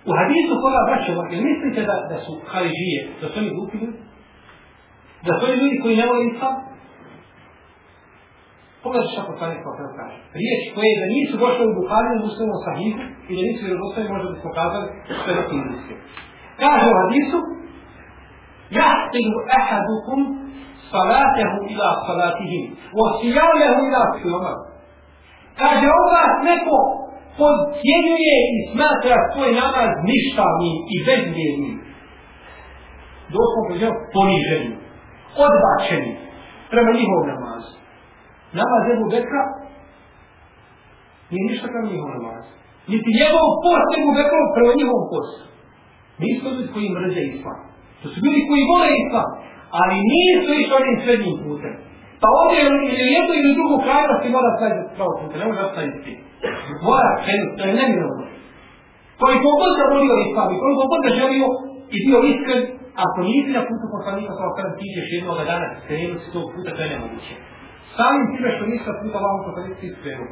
U hadisu koga vraćamo, jer mislite da, da su haliđije, da su oni glupi ljudi? Da su oni ljudi koji ne voli islam? Pogledaj šta poslanik kao kada kaže. Riječ koje da nisu došle u Buhari Buhariju, muslimom sahihu, i da nisu vjerozostavili, možda bismo kazali što je neki indijski. Kaže u hadisu, يحقن أحدكم صلاته إلى صلاتهم وصيامه إلى صيامه. Kaže, on vas neko podcijenjuje i smatra svoj namaz ništavnim i bezvrijednim. Doslovno kažemo poniženim, odbačenim prema njihov namaz. Namaz Ebu Bekra nije ništa prema njihov namaz. Niti njegov post Ebu Bekra prema njihov post. Mi smo ljudi koji mrze islam. To su ljudi koji vole islam, ali nisu išli onim srednjim putem. Pa ovdje ili jedno ili drugo krajnosti mora staviti pravo putem, ne može ostaviti mora krenuti, to je neminovno. Koliko god da volio islam i koliko god da želio i bio iskren, ako nisi na putu poslanika kao kada ti ideš jednog dana krenuti s tog puta, to je nemoguće. Samim time što nisi na puta vam poslanika ti skrenu.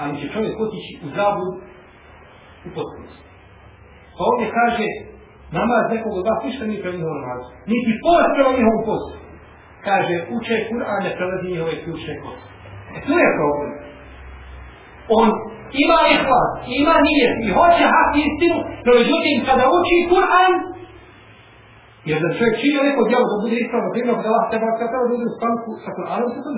Ali će čovjek otići u zabu u potpunosti. Pa ovdje kaže, namaz nekog od vas ništa nije prema njihovom namazu. Niti post prema njihovom postu. Kaže, uče Kur'an ne prelazi njihove ključne kosti. E tu je problem on ima ihlas, ima nije, i hoće hati istinu, no međutim kada uči Kur'an, jer da čovjek čini neko djelo da bude ispravno primjer, da Allah teba kada treba da bude u stanku sa Kur'anom, sa to.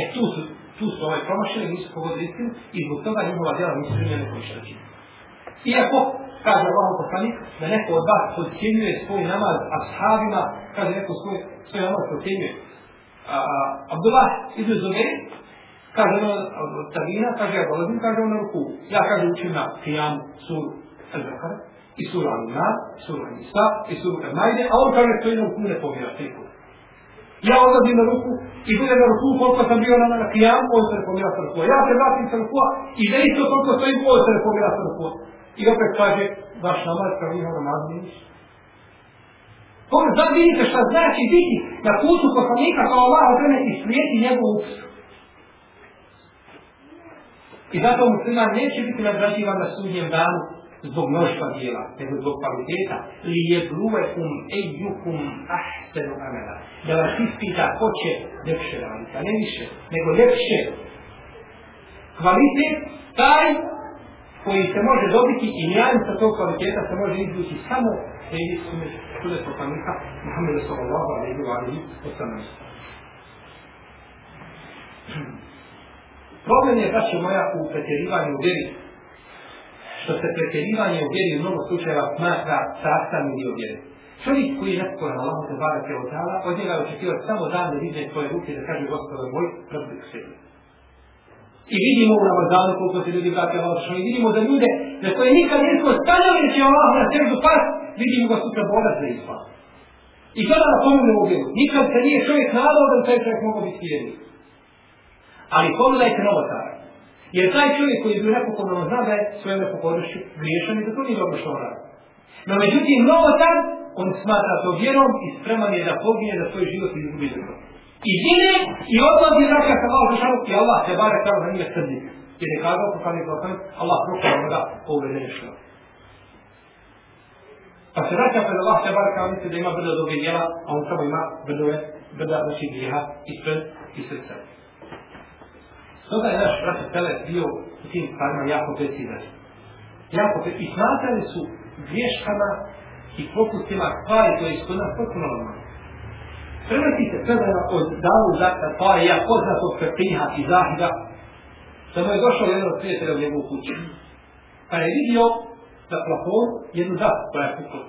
E tu su, tu su ovaj promašili, nisu pogodili istinu i zbog toga njihova djela nisu primjene koji će da čini. Iako, kaže Allah poslanik, da neko od vas podcjenjuje svoj namaz ashabima, kaže neko svoj, svoj namaz podcjenjuje. Abdullah ibn Zubair, Kaže ono od Tabina, kaže ja dolazim, kaže ono ruku. Ja kaže učim na Kijamu, suru El-Bekara, i suru Al-Nar, i suru Al-Nisa, i suru Al-Majde, a on kaže to je na ruku ne pomira, triku. Ja odlazim na ruku i bude na ruku koliko sam bio na, na Kijamu, on se ne pomira sa ruku. Ja se vratim sa ruku i da isto koliko stojim, on se ne pomira sa ruku. I opet kaže, vaš namaz, kao njihov namaz, niš. Kako sad vidite šta znači biti na putu poslanika kao Allah odrene i slijeti njegovu upsu. I zato musliman neće biti nagrađivan na sudnjem danu zbog mnoštva dijela, nego zbog kvaliteta. Li je bluvekum ejukum ahsenu amela. Da vas ispita ko će ljepše raditi, a ne više, nego lepše. Kvalitet taj koji se može dobiti i nijanca tog kvaliteta se može izvući samo da ide sunet sunet poslanika Muhammeda sallallahu alaihi wa alihi wa sallam. Problem je, braćo moja, u pretjerivanju u vjeri. Što se pretjerivanje u vjeri u mnogo slučajeva smatra sastavni dio vjeri. Čovjek koji je neskoran Allah te barake od tala, od njega je očekivati samo dan da vidne svoje ruke da kaže gospodo moj, prvi k sebi. I vidimo u Ramazanu koliko se ljudi vrati Allah što i vidimo da ljude za koje nikad nismo stanjali će Allah na srdu pas, vidimo ga sutra boga za islam. I kada na pomenu u vjeru, nikad se nije čovjek nadao da taj čovjek mogu biti vjernik. Ali pogledajte novotara. Jer taj čovjek koji je bio nepokorno zna da je svojom nepokornošću griješan i da to nije dobro što on radi. No međutim, novotar, on smatra to vjerom i spreman je da pogine da svoj život izgubi za to. I zine i odlazi vraća sa malo dušanu i Allah se bare kao za njime srdi. Jer je kazao po sami poslani, Allah onoga ko uvede nešto. Pa se vraća pred Allah se bare kao misli da ima brdo dobe djela, a on samo ima brdove, brda znači grijeha ispred i srca. Stoga je naš brat Tele bio u tim stvarima jako precizan. Jako precizan. I smatrali su griješkama i propustima stvari koje su kod nas potpuno normalno. Prenosi se predana od davu zakta, pa je ja poznat od Fepriha i Zahida, da mu je došao jedan od prijatelja u njegovu kuću. Pa je vidio na plafon jednu dasku koja je pukla.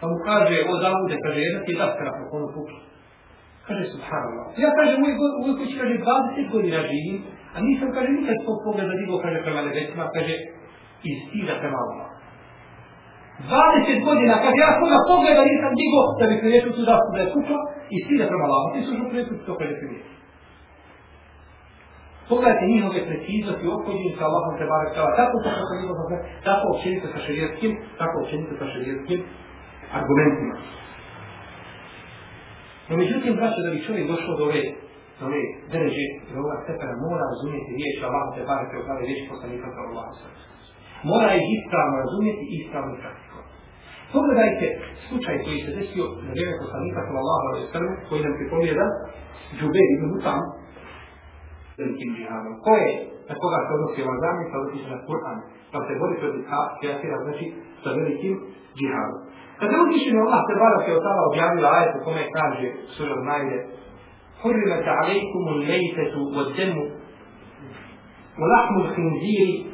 Pa mu kaže, o zavude, kaže, jedna ti je daska na plafonu pukla. Kaže, subhanallah. Ja kaže, moj, moj kući, kaže, 20 godina živim, a nisam, kaže, nikad svog pogleda digao, kaže, prema nebesima, kaže, iz stida prema Allah. 20 godina, kad ja koga pogleda nisam digo, da bi priješao tu dasku da je kukla, iz stida prema lavu. Ti su žu priješao to kaže priješao. Pogledajte njihove preciznosti i ophođenje sa Allahom te barek tala. Tako to kako njihova zove, tako općenito sa šarijatskim, tako općenito sa šarijatskim argumentima. No međutim, braćo, da bi čovjek došao do ove, do ove dreže, do ova stepena, mora razumjeti riječ Allahom te barek tala, riječ poslanika kao Allah Mora ih ispravno razumjeti i ispravno praktikovati. Pogledajte slučaj koji se desio na vrijeme poslanika kao Allah koji nam pripomije da Džubeir ibn Mutam velikim džihadom. Ko je na koga se odnosi ova zamljica, odnosi se na Kur'an, pa se bori protiv kafira, znači sa velikim džihadom. Kad je uzvišen Allah se bada se od tada objavila ajet u kome kaže sura od najde Hurrimet alaikum ul lejtetu od demu ولحم الخنزير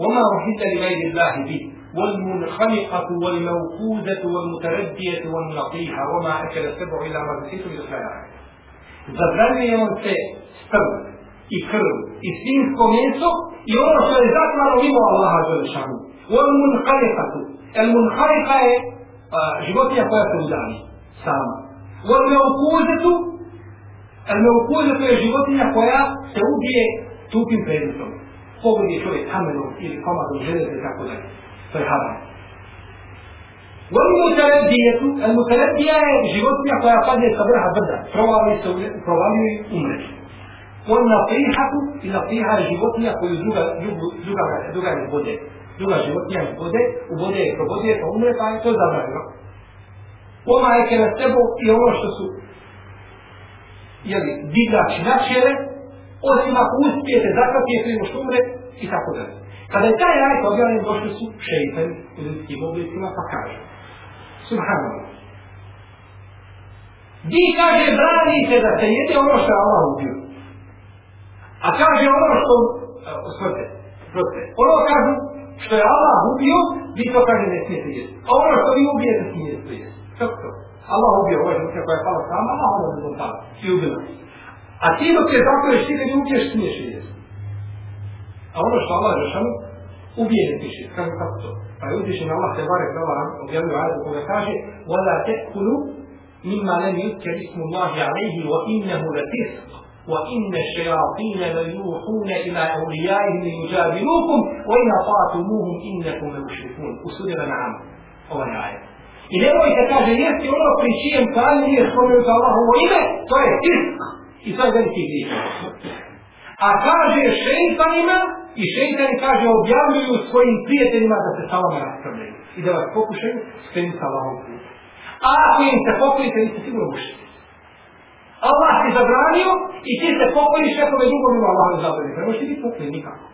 وما أحل لغير الله به والمنخنقة والموقوذة والمتردية والنطيحة وما أكل السبع إلا ما ذكيتم للخيار zabranjuje on se strv i krv i svinsko meso i ono što je zaklano mimo Allaha Đelešanu. U onom munharifatu. El munharifa je životinja koja se udani sama. Onom meukuzetu El meukuzetu je životinja koja se ubije tupim predmetom. Pogodi čovjek kamenom ili komadom železe i tako dalje. To je haram. والمتردية المتردية životinja koja padne sa vrha brda, provali se, provaluje i umre. والنطيحة i natiha je životinja koju druga, druga, druga, druga iz vode. Druga životinja iz vode, u vode je probodije, pa umre, pa je to zabranjeno. Oma je kele sebo i ono što su jeli, divljači načele, osim ako uspijete zakratiti prije što umre i tako dalje. Kada je taj ajet objavljen, došli su šeitani u ljudskim oblicima, pa kažu. Subhanallah. Vi kaže branite da se jede ono što je Allah ubio. A kaže ono što, e, osvrte, smrte, ono kažu što je Allah ubio, vi to kaže ne smijete jesti. A ono što vi ubijete smijete jesti. Kako to? Allah ubio ovaj žutka koja je pala sama, a ona je zbog i ubila. se. A ti dok je zakoješ ti da ne ubiješ, smiješ jesti. A ono što Allah je rešano, ubije ne piše. Kako, kako to? Pa je uzvišen Allah se barek dala objavio ajetu koga kaže وَلَا تَكُلُوا مِمَّا لَمْ يُذْكَرِ اسْمُ اللَّهِ عَلَيْهِ وَإِنَّهُ لَفِسْقٌ وَإِنَّ الشَّيَاطِينَ لَيُوحُونَ إِلَى أَوْلِيَائِهِمْ لِيُجَادِلُوكُمْ وَإِنْ أَطَعْتُمُوهُمْ إِنَّكُمْ لَمُشْرِكُونَ Usudila na'am. Ovaj ajet. I nemojte, kaže, jesti ono pri čijem nije spomenuto Allahovo ime, to je fisk. I to je veliki grijeh. A kaže šeitanima, i šeitani kaže objavljuju svojim prijateljima da se sa vama raspravljaju. I da vas pokušaju skrenuti sa Allahom putu. A ako im se pokojite, vi ste sigurno mušiti. Allah ti zabranio i ti se pokojiš nekome drugom ima Allah ne zabranio. Ne možete biti pokojni nikako.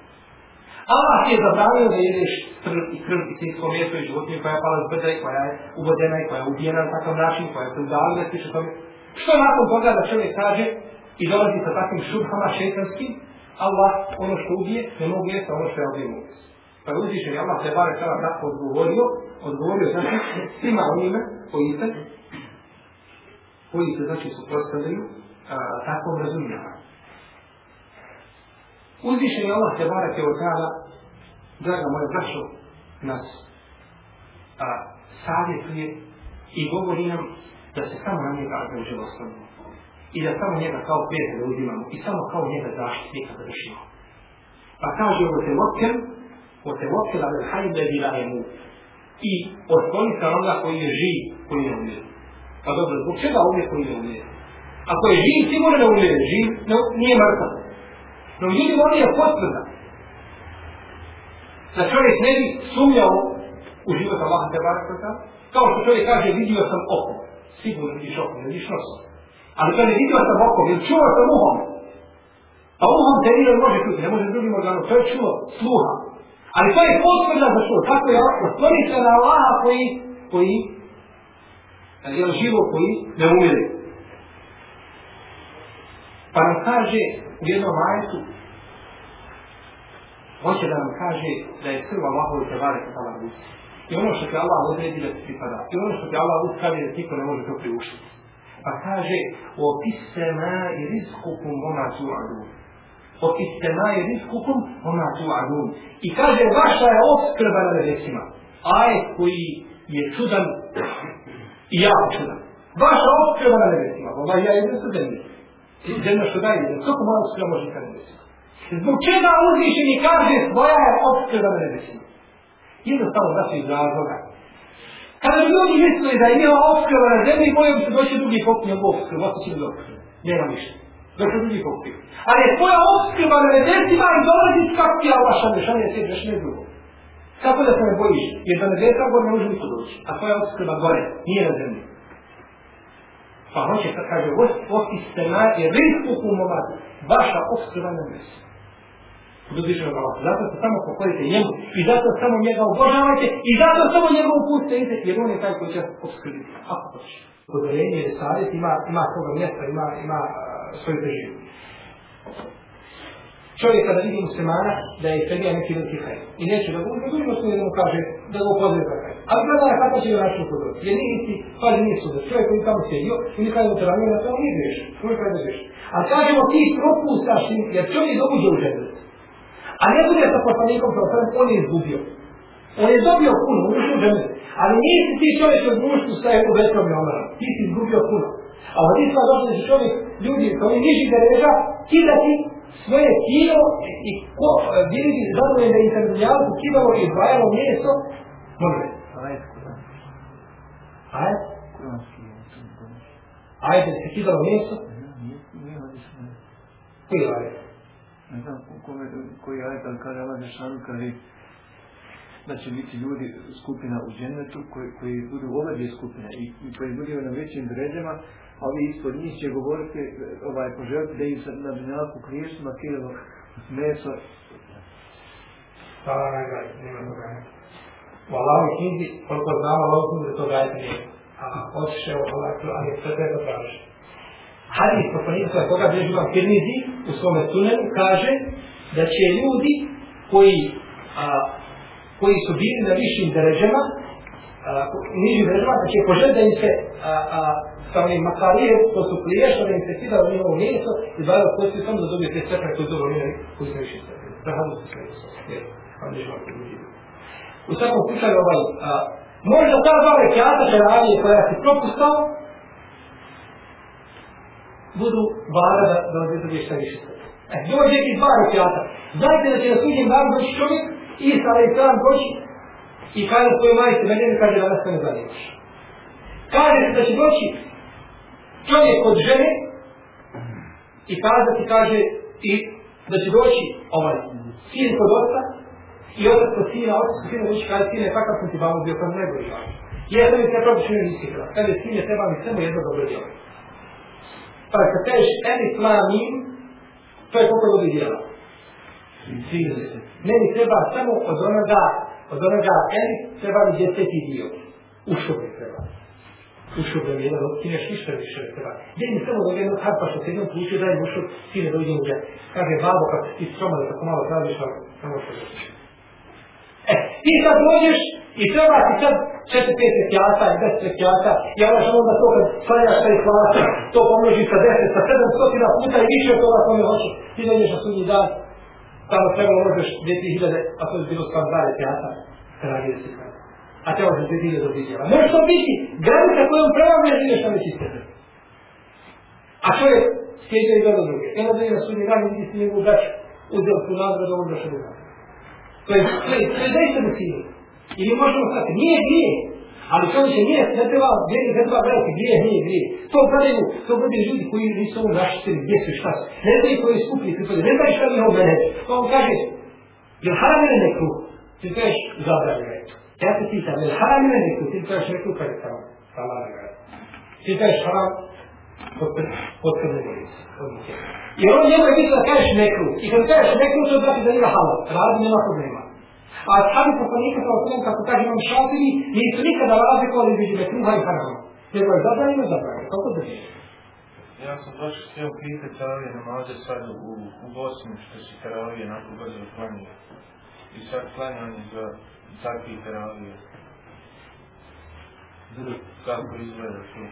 Allah ti je zabranio da jedeš krv i krv i sinsko mjesto i životinje koja je pala s brda i koja je uvodena i koja je ubijena na takav način, koja je se udalila i tome. Što nakon toga da čovjek kaže i dolazi sa takvim šubhama šetanskim, Allah ono što ubije ne mogu jesti ono što je ovdje mogu. Pa je uzvišen Allah se bare sada tako odgovorio, odgovorio znači svima onime koji se koji se znači suprotstavljaju takvom razumijevanju. Uzvišen Allah te bare te odgada, draga moja braćo, nas a, savjetuje i govori nam da se samo na njega azuđe osnovno i da samo njega kao prijatelja uzimamo i samo kao njega zaštitnika da držimo. Pa kaže ovo te vokkel, o te vokkel, ali hajde bila je mu. I osloni se onoga koji je živ, koji ne umire. Pa dobro, zbog čega ovdje koji ne umire? Ako je živ, ti mora da umire, živ, no, nije mrtav. No, međutim, on je potvrda. Da čovjek ne bi sumnjao u život Allaha te barakata, kao što čovjek kaže, vidio sam oko, sigurno vidiš oko, ne vidiš nosom. Ali kad je vidio sam okom, ili čuo sam uhom. Pa uhom te vidio može čuti, ne može drugim organom, to je čuo, sluha. Ali to je potvrda za čuo, tako je ostvori se na Allaha koji, koji, je živo koji ne umire. Pa nam kaže u jednom ajetu, hoće da nam kaže da je krva Allahovi tebare vare kutala ruci. I ono što te Allah odredi da ti pripada. I ono što te Allah ustavi da niko ne može to priuštiti. Pa kaže, o pisema i rizkukum ona tu adun. O pisema i rizkukum ona tu adun. I kaže, vaša je obskrba na nebesima. Ajet koji je čudan i jako čudan. Vaša obskrba na nebesima. Ova ja jedno su zemlje. Zemlja što daje, jer kako malo obskrba može na nebesima? Zbog čega uzvišeni kaže, svoja je obskrba na nebesima? Jednostavno da se iz razloga. Kada ljudi mislili da je njeva obskrba na zemlji, bojom se doći drugi pokupni od obskrba, ovako će biti. Nema ništa. Doći drugi pokupni. Ali je tvoja obskrba na nebesima i dolazi kako ti Allah šane, šane se još ne drugo. Kako da se ne bojiš? Jer da nebesa gore ne može niko doći. A tvoja obskrba gore, nije na zemlji. Pa hoće sad kaže, osti se na je rizku kumovat, vaša obskrba na nebesima uzvišenog Allah. Zato se samo pokorite njemu i zato samo njega obožavajte i zato samo njega upustite jer on je taj koji će obskrbiti. Ako hoće. Podorenje je savjet, ima, ima svoga mjesta, ima, ima uh, svoju težinu. čovjek kada vidi muslimana da je sebi neki veliki hajr. I neće da bude, da ima da mu kaže da ga upozore za hajr. Ali gleda na kako će ga način upozoriti. Jer nije isti, pa nije sudac. Čovjek koji tamo sjedio i mi kada mu te ranije na to nije griješ. Koji kada griješ. A kažemo ti propustaš jer čovjek dobuđe u ženu. A ne bude sa poslanikom sa osrem, on je izgubio. On je dobio puno, on ušao ženu. Ali nisi ti čovjek od muštvu sa u vetrom i omara. Ti si izgubio puno. A od isma došli da čovjek, ljudi, sa ovih da dereža, kidati svoje tijelo i ko vidi zadovoljen da im se kidalo i dvajalo mjesto, može. Ajde? Ajde, se kidalo mjesto? Koji je ajde? Ne znam kome, koji je ajde, kaže Allah Žešanu, kaže da će biti ljudi skupina u džennetu koji, koji budu ove dvije skupine i, i koji budu na većim dređama, a ovi ispod njih će govoriti, ovaj, poželiti da im se na dunjaku krijesima kilo meso. Hvala na gaj, nema toga. U Allahom knjizi, koliko znamo, Allahom knjizi da to gajte nije. A otiše u Allah, ali sve te to traži. Hadis poslanika koga bježi vam Tirmizi u svome tunelu kaže da će ljudi koji a, koji su bili na višim deređama, nižim deređama, da će požeti da im se a, a, sa onim makarijem, to su pliješo, da im se sida u njihovo mjesto, i zbavio postoji samo da dobije te sretre koje su dobili koji su na višim sretre. Da hadu se sve isto. U svakom slučaju ovaj, a, možda ta dva rekiata teravije koja si propustao, budu vara da, da dobije šta više sretre. E, dođe neki dva rekiata. Znajte da će na sudnjem danu doći čovjek Isa ali sam doći i kaže svojoj majice, meni ne kaže da nas ne zanimaš. Kaže se da će doći čovjek od žene i kaže ti kaže i da će doći ovaj sin kod oca i otac kod sina, otac kod sina doći kaže sine, kakav sam ti babo bio, kad ne gori žao. Jedan mi se protično ne nisi hrvat. Kaže sine, treba mi samo jedno dobro djelo. Pa kad kažeš eni flamim, to je koliko ljudi djela. Meni treba samo od onoga, od onoga eli, treba mi deseti dio. Ušao mi treba. Ušao mi jedan od kineš ništa više treba. Gdje mi samo dok jednog harpa što se jednom poučio da je ušao, ti ne dođe u džet. Kaže, babo, kad ti stroma da tako malo tražiš, ali samo što dođeš. E, ti sad dođeš i treba ti sad četiri, pet sekijata i deset sekijata ja vaš onda to kad svanjaš taj klasa, to pomnoži sa deset, sa sedam stotina puta i više od toga kome hoće. Ti dođeš na sudnji dan, tamo trebalo možeš 2000, a to je bilo skandale teatra, da se kada. A te možeš 2000 do vidjela. Može to biti granica kojom pravo ne živeš na veći sebe. A što je sjeđa i gleda druge? Jedna da je na sudnji dan vidi si njegovu braću, uzeo tu nagradu, on došao do nas. To je, to je, to je zaista mu. I mi možemo stati, nije grije, Ali to više nije, ne treba, ne treba gledati, grije, nije, grije. To gledaju, to gledaju ljudi koji nisu ovo zaštitili, gdje su šta su. Ne znaju koji skupili, pripade, ne znaju šta mi ovo mene. To pa on kaže, je li haram ili nekru? Ti kažeš, zabranjeno je. Ja te pitam, je li haram ili nekru? Ti kažeš nekru, kaže pa tamo, tamo na grad. Ti kažeš haram, potrebno je lice. Jer on njemu je bitno da kažeš nekru. I kad kažeš nekru, to znači da nije halal. Radi nema problema. A ashabi poslanika sa osvijem, kako kaže imam šafiri, nisu nikada razlikovali između metruha i harama. Nego je zabranjeno, zabranjeno. Kako da je? Ja sam baš htio pitati ove namaze sad u, u Bosni, što se teravije nakon brzo klanio. I sad klanjanje za takvi teravije. Kako izgleda to?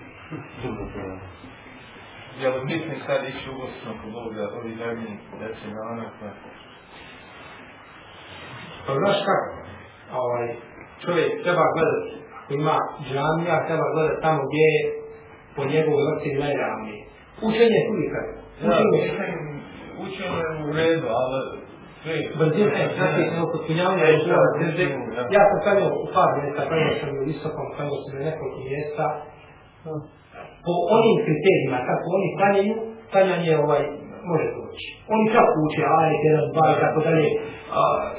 Ja li mislim sad ići u Bosnu, ako Bog da ovi zadnji deset dana, pa Pa znaš kako? Ovaj, čovjek treba gledati, ima džamija, treba gledati tamo gdje je po njegovoj vrti najravnije. Učenje je kada. Učenje, je u redu, ali Brzina je, znači, evo, kod punjavanja je bila brzina. Ja sam klanio u par mjesta, klanio sam u visokom, klanio sam u nekoliko mjesta. Po onim kriterijima, kako oni klanjaju, klanjanje ovaj, može doći. Oni čak uče, ali jedan, dva i tako dalje,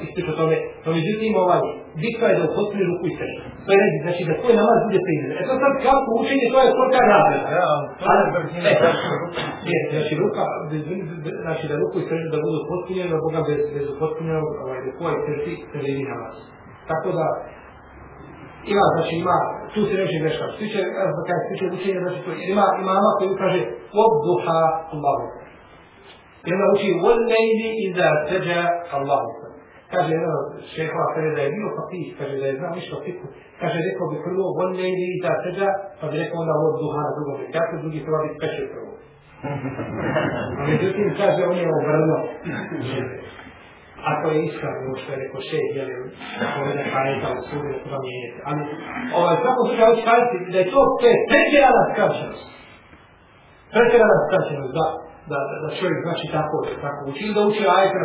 ispred o tome. No, međutim, ovaj, bitno je da upotpuni ruku i srđa. To je reći, znači da tvoj namaz bude primjer. E to sad kako učenje, to je svaka razreda. Ja, to je brzina. Je, znači ruka, znači da ruku i srđa da budu upotpunjene, da Boga bez, bez upotpunjenog, ovaj, da tvoj srđi, se vidi namaz. Tako da, ima, znači ima, tu se reći greška. Što tiče, kada se tiče učenja, znači to ima imama koji kaže, od Allahu. I onda uči وَالْلَيْلِ إِذَا سَجَا Allah. Kaže jedan od šehova, kaže da je bio fakih, kaže da je znao ništa o fiku. Kaže, rekao bi prvo وَالْلَيْلِ إِذَا سَجَا, pa bi rekao onda od duha na drugom rekatu, drugi treba biti peše prvo. A međutim, kaže, on je obrno. Ako je iskreno, ovo što je rekao šeh, jel je povede hajeta u sudu, ne treba mijenjati. Ali, ovaj, svako slučaj hoće kazati da je to, to je pretjerana skraćenost. Pretjerana skraćenost, da, da, da, da čovjek znači tako, tako uči, da uči ajeta na